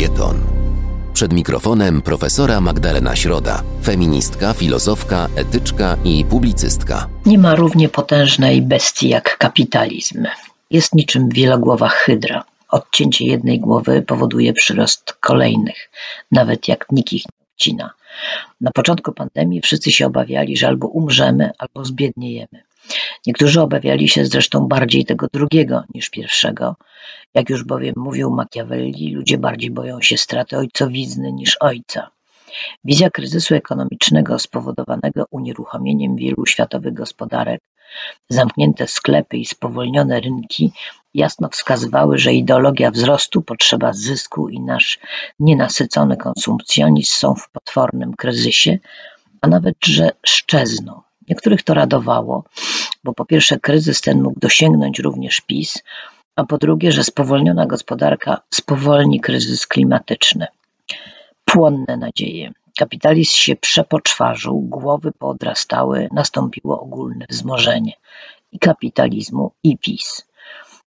felieton. Przed mikrofonem profesora Magdalena Środa, feministka, filozofka, etyczka i publicystka. Nie ma równie potężnej bestii jak kapitalizm. Jest niczym wielogłowa hydra. Odcięcie jednej głowy powoduje przyrost kolejnych, nawet jak nikt ich nie odcina. Na początku pandemii wszyscy się obawiali, że albo umrzemy, albo zbiedniejemy. Niektórzy obawiali się zresztą bardziej tego drugiego niż pierwszego. Jak już bowiem mówił Machiavelli, ludzie bardziej boją się straty ojcowizny niż ojca. Wizja kryzysu ekonomicznego spowodowanego unieruchomieniem wielu światowych gospodarek, zamknięte sklepy i spowolnione rynki jasno wskazywały, że ideologia wzrostu, potrzeba zysku i nasz nienasycony konsumpcjonizm są w potwornym kryzysie, a nawet, że szczezną. Niektórych to radowało, bo po pierwsze kryzys ten mógł dosięgnąć również PiS, a po drugie, że spowolniona gospodarka spowolni kryzys klimatyczny. Płonne nadzieje. Kapitalizm się przepoczwarzył, głowy poodrastały, nastąpiło ogólne wzmożenie i kapitalizmu, i PiS.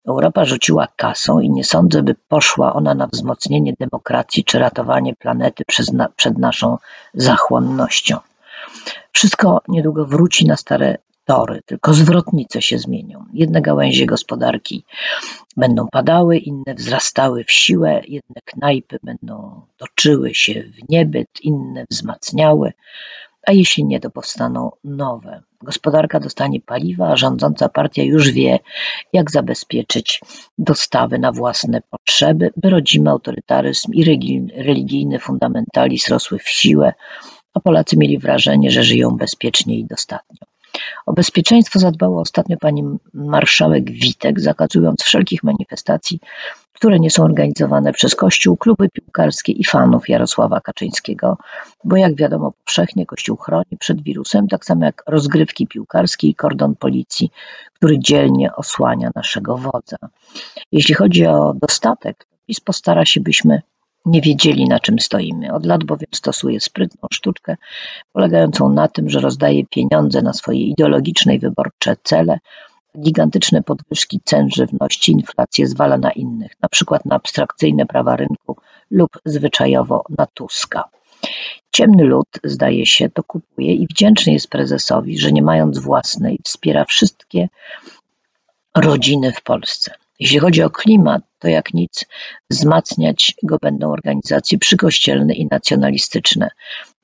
Europa rzuciła kasą i nie sądzę, by poszła ona na wzmocnienie demokracji czy ratowanie planety na, przed naszą zachłonnością. Wszystko niedługo wróci na stare tory, tylko zwrotnice się zmienią. Jedne gałęzie gospodarki będą padały, inne wzrastały w siłę, jedne knajpy będą toczyły się w niebyt, inne wzmacniały, a jeśli nie, to powstaną nowe. Gospodarka dostanie paliwa, a rządząca partia już wie, jak zabezpieczyć dostawy na własne potrzeby, by rodzimy autorytaryzm i religijny fundamentalizm rosły w siłę, a Polacy mieli wrażenie, że żyją bezpiecznie i dostatnio. O bezpieczeństwo zadbała ostatnio pani marszałek Witek, zakazując wszelkich manifestacji, które nie są organizowane przez Kościół, kluby piłkarskie i fanów Jarosława Kaczyńskiego, bo jak wiadomo powszechnie Kościół chroni przed wirusem, tak samo jak rozgrywki piłkarskie i kordon policji, który dzielnie osłania naszego wodza. Jeśli chodzi o dostatek, PiS postara się, byśmy nie wiedzieli, na czym stoimy. Od lat bowiem stosuje sprytną sztuczkę, polegającą na tym, że rozdaje pieniądze na swoje ideologiczne i wyborcze cele, gigantyczne podwyżki cen żywności, inflację zwala na innych, na przykład na abstrakcyjne prawa rynku lub zwyczajowo na Tuska. Ciemny lud, zdaje się, to kupuje i wdzięczny jest prezesowi, że nie mając własnej, wspiera wszystkie rodziny w Polsce. Jeśli chodzi o klimat, to jak nic wzmacniać go będą organizacje przykościelne i nacjonalistyczne,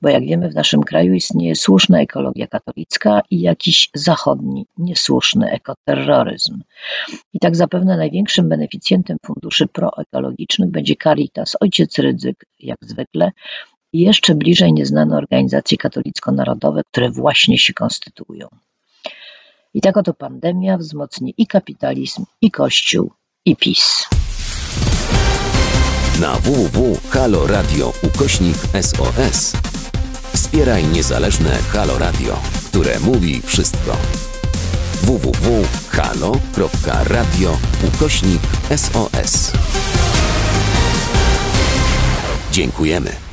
bo jak wiemy w naszym kraju istnieje słuszna ekologia katolicka i jakiś zachodni, niesłuszny ekoterroryzm. I tak zapewne największym beneficjentem funduszy proekologicznych będzie Caritas, ojciec Rydzyk, jak zwykle, i jeszcze bliżej nieznane organizacje katolicko-narodowe, które właśnie się konstytuują. I tak oto pandemia wzmocni i kapitalizm, i Kościół, i PiS. Na www.haloradio ukośnik SOS wspieraj niezależne Halo Radio, które mówi wszystko. www.halo.radio ukośnik SOS Dziękujemy.